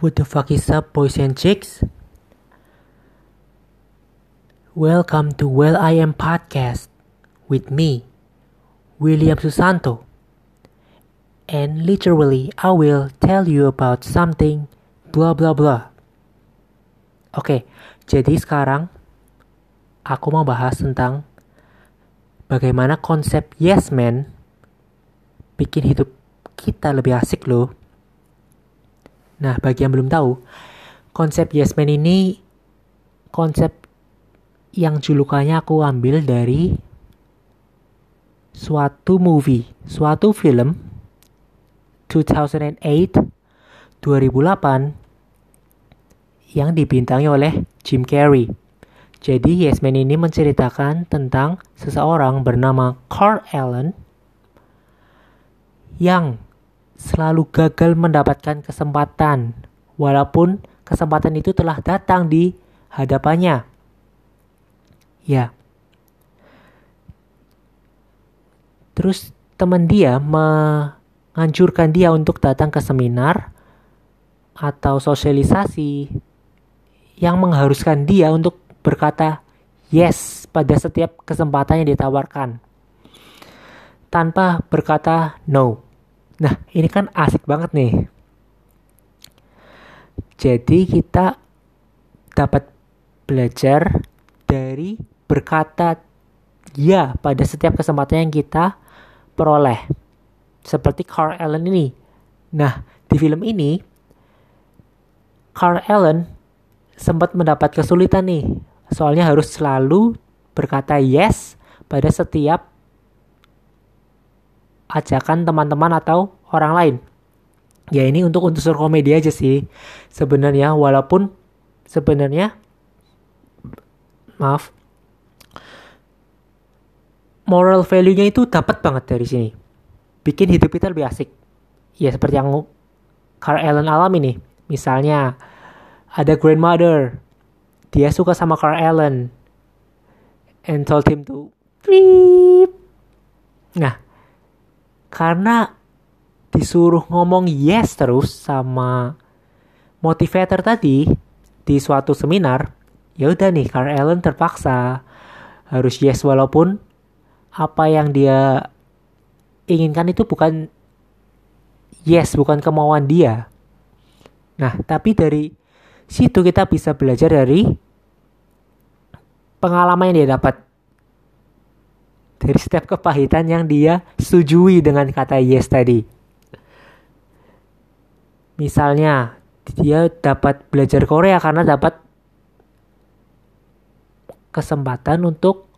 What the fuck is up, boys and chicks? Welcome to Well I Am Podcast with me, William Susanto. And literally, I will tell you about something blah blah blah. Oke, jadi sekarang aku mau bahas tentang bagaimana konsep yes man bikin hidup kita lebih asik loh. Nah, bagi yang belum tahu, konsep yes man ini konsep yang julukannya aku ambil dari suatu movie, suatu film 2008 2008 yang dibintangi oleh Jim Carrey. Jadi Yes Man ini menceritakan tentang seseorang bernama Carl Allen yang selalu gagal mendapatkan kesempatan walaupun kesempatan itu telah datang di hadapannya. Ya. Terus teman dia menganjurkan dia untuk datang ke seminar atau sosialisasi yang mengharuskan dia untuk berkata yes pada setiap kesempatan yang ditawarkan tanpa berkata no. Nah, ini kan asik banget nih. Jadi kita dapat belajar dari berkata ya pada setiap kesempatan yang kita peroleh. Seperti Carl Allen ini. Nah, di film ini Carl Allen sempat mendapat kesulitan nih. Soalnya harus selalu berkata yes pada setiap ajakan teman-teman atau orang lain. Ya ini untuk unsur komedi aja sih. Sebenarnya walaupun sebenarnya maaf moral value-nya itu dapat banget dari sini. Bikin hidup kita lebih asik. Ya seperti yang Carl Allen alami nih. Misalnya ada grandmother. Dia suka sama Carl Allen. And told him to. Nah, karena disuruh ngomong yes terus sama motivator tadi di suatu seminar, ya udah nih Carl Allen terpaksa harus yes walaupun apa yang dia inginkan itu bukan yes, bukan kemauan dia. Nah, tapi dari situ kita bisa belajar dari pengalaman yang dia dapat dari setiap kepahitan yang dia setujui dengan kata yes tadi. Misalnya, dia dapat belajar Korea karena dapat kesempatan untuk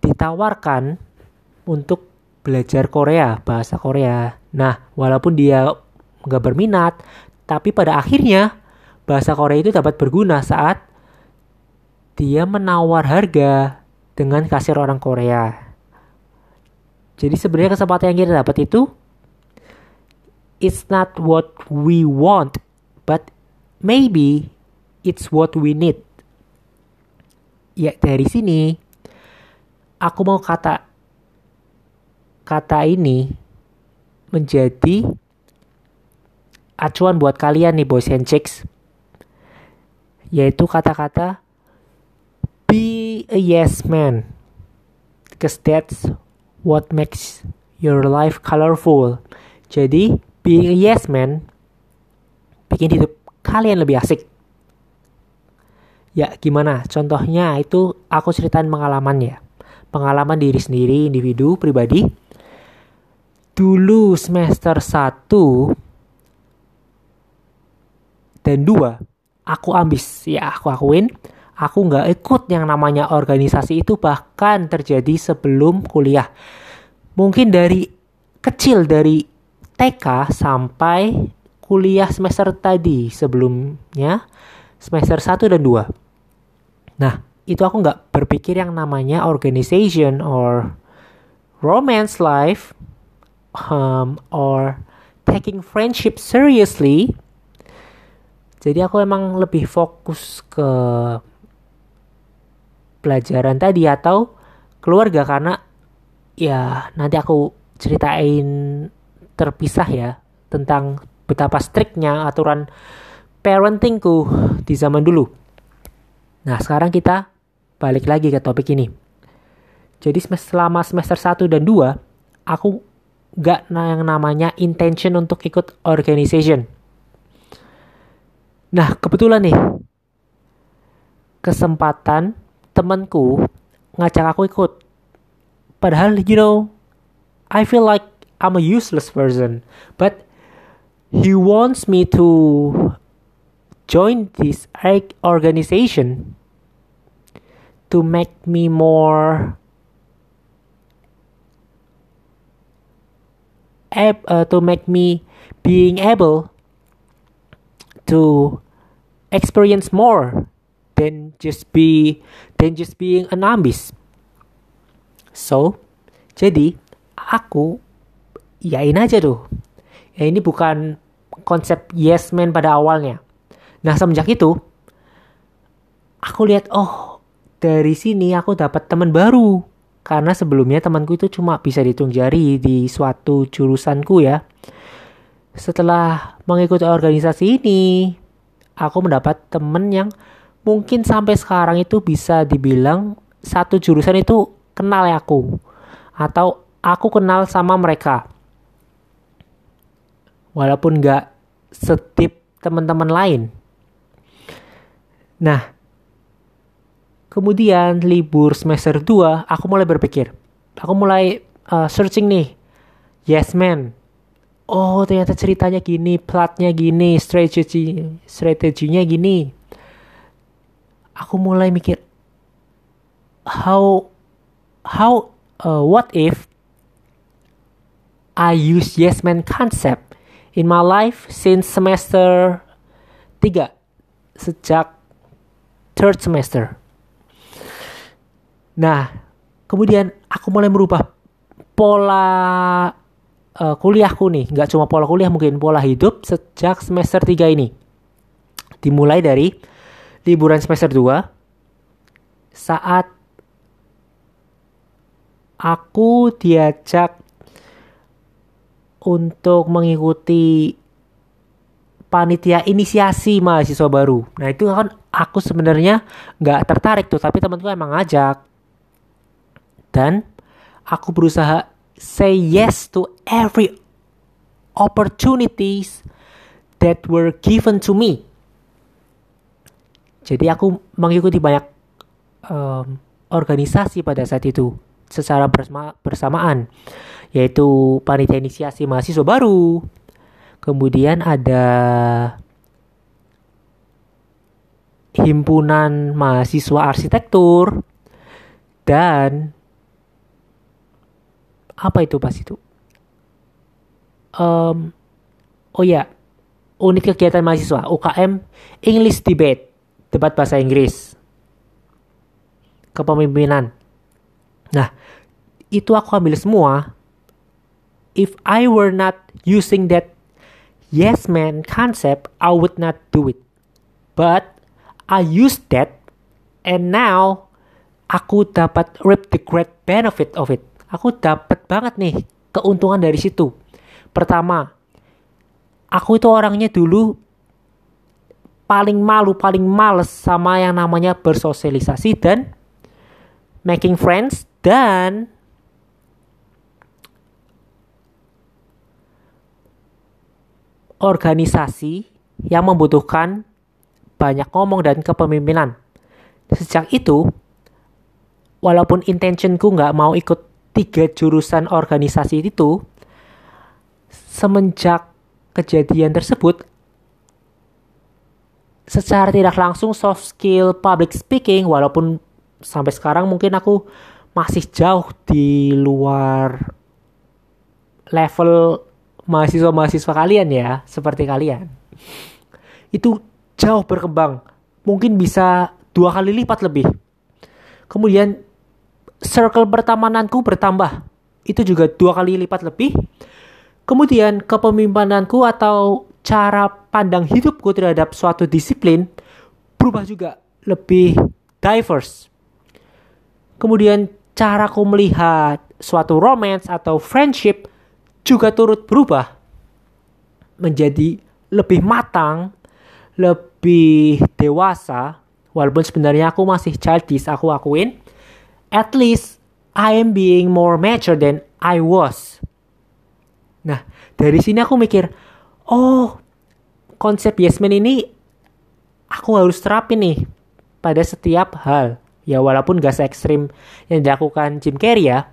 ditawarkan untuk belajar Korea, bahasa Korea. Nah, walaupun dia nggak berminat, tapi pada akhirnya bahasa Korea itu dapat berguna saat dia menawar harga dengan kasir orang Korea. Jadi sebenarnya kesempatan yang kita dapat itu it's not what we want, but maybe it's what we need. Ya dari sini aku mau kata kata ini menjadi acuan buat kalian nih boys and chicks yaitu kata-kata a yes man because that's what makes your life colorful. Jadi being a yes man bikin hidup kalian lebih asik. Ya gimana? Contohnya itu aku ceritain pengalaman ya pengalaman diri sendiri individu pribadi. Dulu semester 1 dan 2 aku ambis. Ya aku akuin aku nggak ikut yang namanya organisasi itu bahkan terjadi sebelum kuliah. Mungkin dari kecil dari TK sampai kuliah semester tadi sebelumnya semester 1 dan 2 nah itu aku nggak berpikir yang namanya organization or romance life um, or taking friendship seriously. Jadi aku emang lebih fokus ke pelajaran tadi atau keluarga karena ya nanti aku ceritain terpisah ya tentang betapa striknya aturan parentingku di zaman dulu. Nah, sekarang kita balik lagi ke topik ini. Jadi selama semester 1 dan 2, aku gak yang namanya intention untuk ikut organization. Nah, kebetulan nih, kesempatan temanku ngajak aku ikut. Padahal, you know, I feel like I'm a useless person. But he wants me to join this organization to make me more ab- uh, to make me being able to experience more than just be than just being an ambis. So, jadi aku yain aja tuh. Ya ini bukan konsep yes man pada awalnya. Nah semenjak itu, aku lihat oh dari sini aku dapat teman baru. Karena sebelumnya temanku itu cuma bisa dihitung jari di suatu jurusanku ya. Setelah mengikuti organisasi ini, aku mendapat teman yang mungkin sampai sekarang itu bisa dibilang satu jurusan itu kenal ya aku. Atau aku kenal sama mereka. Walaupun gak setip teman-teman lain. Nah, kemudian libur semester 2, aku mulai berpikir. Aku mulai uh, searching nih. Yes man. Oh, ternyata ceritanya gini, plotnya gini, strategi strateginya gini. Aku mulai mikir how how uh, what if I use yes man concept in my life since semester 3 sejak third semester. Nah, kemudian aku mulai merubah pola uh, kuliahku nih. Nggak cuma pola kuliah, mungkin pola hidup sejak semester 3 ini. Dimulai dari liburan semester 2 saat aku diajak untuk mengikuti panitia inisiasi mahasiswa baru. Nah itu kan aku sebenarnya nggak tertarik tuh, tapi temanku emang ngajak. Dan aku berusaha say yes to every opportunities that were given to me. Jadi aku mengikuti banyak um, organisasi pada saat itu secara bersama bersamaan, yaitu panitia inisiasi mahasiswa baru, Kemudian ada himpunan mahasiswa arsitektur dan apa itu pas itu? Um, oh ya, unit kegiatan mahasiswa UKM English Debate, debat bahasa Inggris, kepemimpinan. Nah, itu aku ambil semua. If I were not using that yes man concept, I would not do it. But I used that and now aku dapat reap the great benefit of it. Aku dapat banget nih keuntungan dari situ. Pertama, aku itu orangnya dulu paling malu, paling males sama yang namanya bersosialisasi dan making friends dan organisasi yang membutuhkan banyak ngomong dan kepemimpinan. Sejak itu, walaupun intentionku nggak mau ikut tiga jurusan organisasi itu, semenjak kejadian tersebut, secara tidak langsung soft skill public speaking, walaupun sampai sekarang mungkin aku masih jauh di luar level mahasiswa-mahasiswa kalian ya, seperti kalian. Itu jauh berkembang. Mungkin bisa dua kali lipat lebih. Kemudian circle pertemananku bertambah. Itu juga dua kali lipat lebih. Kemudian kepemimpinanku atau cara pandang hidupku terhadap suatu disiplin berubah juga lebih diverse. Kemudian caraku melihat suatu romance atau friendship juga turut berubah menjadi lebih matang lebih dewasa, walaupun sebenarnya aku masih childish, aku akuin, at least I am being more mature than I was. Nah, dari sini aku mikir, oh, konsep yes man ini aku harus terapin nih pada setiap hal. Ya walaupun gak se ekstrim yang dilakukan Jim Carrey ya.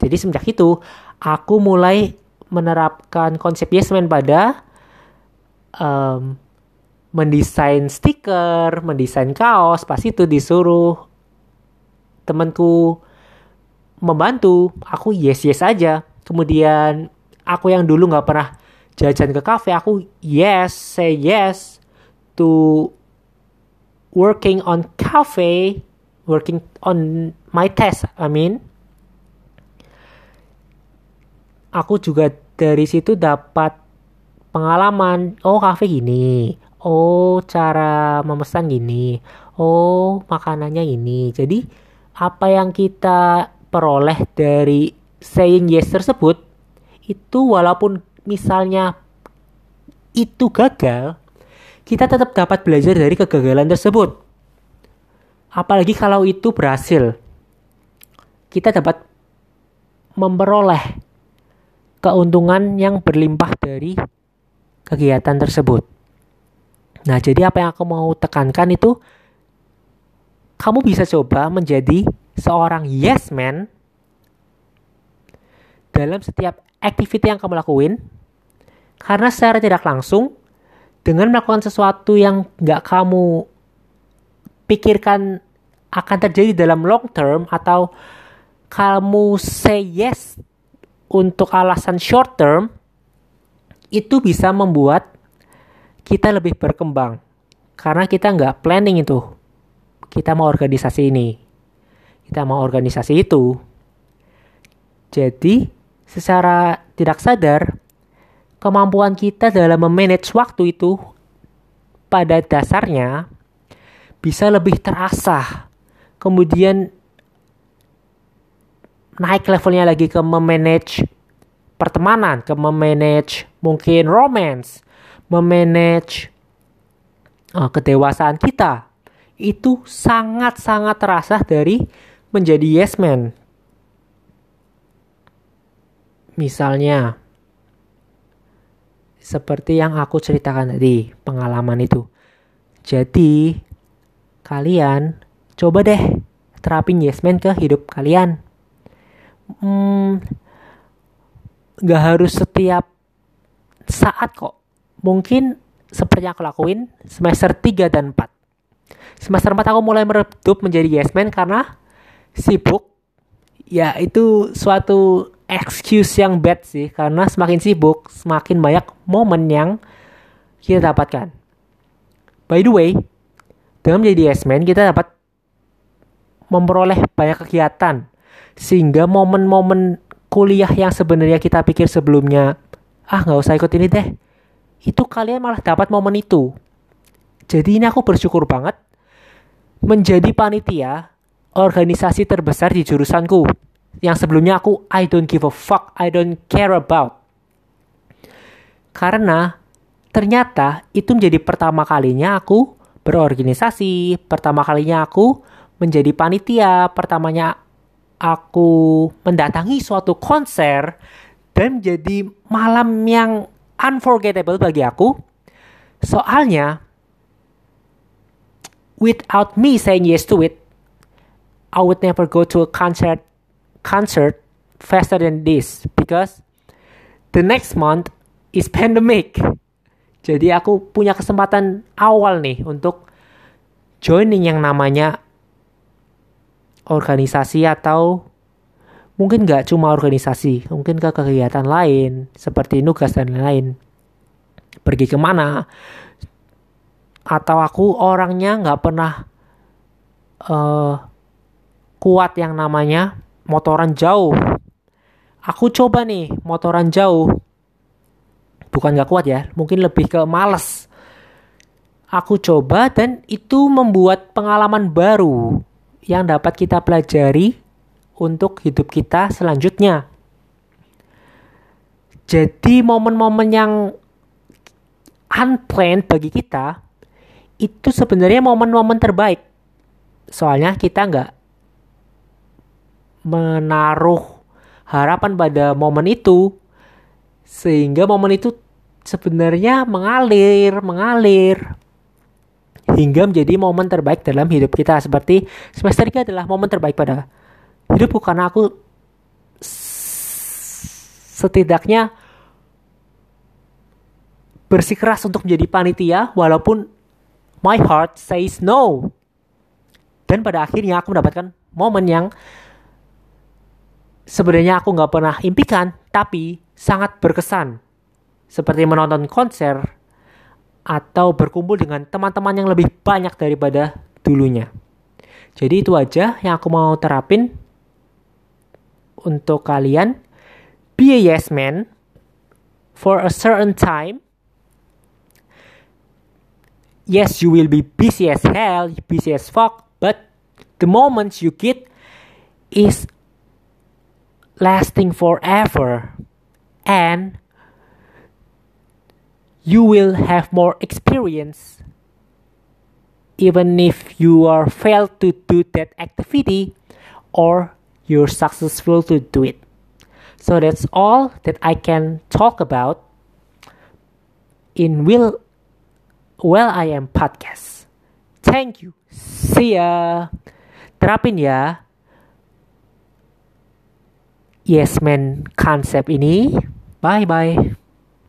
Jadi semenjak itu, aku mulai menerapkan konsep yes man pada um, mendesain stiker, mendesain kaos, pasti itu disuruh temanku membantu. Aku yes yes aja. Kemudian aku yang dulu nggak pernah jajan ke kafe, aku yes say yes to working on cafe, working on my test. I mean, aku juga dari situ dapat pengalaman. Oh kafe gini, oh cara memesan gini, oh makanannya ini. Jadi apa yang kita peroleh dari saying yes tersebut itu walaupun misalnya itu gagal, kita tetap dapat belajar dari kegagalan tersebut. Apalagi kalau itu berhasil, kita dapat memperoleh keuntungan yang berlimpah dari kegiatan tersebut. Nah, jadi apa yang aku mau tekankan itu kamu bisa coba menjadi seorang yes man dalam setiap activity yang kamu lakuin karena secara tidak langsung dengan melakukan sesuatu yang nggak kamu pikirkan akan terjadi dalam long term atau kamu say yes untuk alasan short term itu bisa membuat kita lebih berkembang. Karena kita nggak planning itu. Kita mau organisasi ini. Kita mau organisasi itu. Jadi secara tidak sadar kemampuan kita dalam memanage waktu itu pada dasarnya bisa lebih terasah kemudian naik levelnya lagi ke memanage pertemanan, ke memanage mungkin romance, memanage uh, kedewasaan kita itu sangat-sangat terasa dari menjadi yes man. Misalnya, seperti yang aku ceritakan tadi, pengalaman itu. Jadi, kalian coba deh terapin yes man ke hidup kalian. Hmm, gak harus setiap saat kok mungkin seperti yang aku lakuin semester 3 dan 4. Semester 4 aku mulai meredup menjadi yes man karena sibuk. Ya itu suatu excuse yang bad sih karena semakin sibuk semakin banyak momen yang kita dapatkan. By the way, dengan menjadi yes man kita dapat memperoleh banyak kegiatan sehingga momen-momen kuliah yang sebenarnya kita pikir sebelumnya ah nggak usah ikut ini deh itu kalian malah dapat momen itu. Jadi ini aku bersyukur banget menjadi panitia organisasi terbesar di jurusanku. Yang sebelumnya aku I don't give a fuck, I don't care about. Karena ternyata itu menjadi pertama kalinya aku berorganisasi, pertama kalinya aku menjadi panitia, pertamanya aku mendatangi suatu konser dan menjadi malam yang unforgettable bagi aku. Soalnya, without me saying yes to it, I would never go to a concert concert faster than this because the next month is pandemic. Jadi aku punya kesempatan awal nih untuk joining yang namanya organisasi atau mungkin nggak cuma organisasi, mungkin ke kegiatan lain seperti nugas dan lain-lain. Pergi ke mana? Atau aku orangnya nggak pernah uh, kuat yang namanya motoran jauh. Aku coba nih motoran jauh. Bukan nggak kuat ya, mungkin lebih ke males. Aku coba dan itu membuat pengalaman baru yang dapat kita pelajari untuk hidup kita selanjutnya. Jadi momen-momen yang unplanned bagi kita itu sebenarnya momen-momen terbaik. Soalnya kita nggak menaruh harapan pada momen itu sehingga momen itu sebenarnya mengalir, mengalir hingga menjadi momen terbaik dalam hidup kita seperti semester 3 adalah momen terbaik pada hidupku karena aku setidaknya bersikeras untuk menjadi panitia walaupun my heart says no. Dan pada akhirnya aku mendapatkan momen yang sebenarnya aku nggak pernah impikan, tapi sangat berkesan. Seperti menonton konser atau berkumpul dengan teman-teman yang lebih banyak daripada dulunya. Jadi itu aja yang aku mau terapin untuk kalian. Be a yes man for a certain time yes, you will be busy as hell, busy as fuck, but the moments you get is lasting forever. And you will have more experience even if you are failed to do that activity or you're successful to do it. So that's all that I can talk about in will Well I Am Podcast. Thank you. See ya. Terapin ya. Yes Man konsep ini. Bye bye.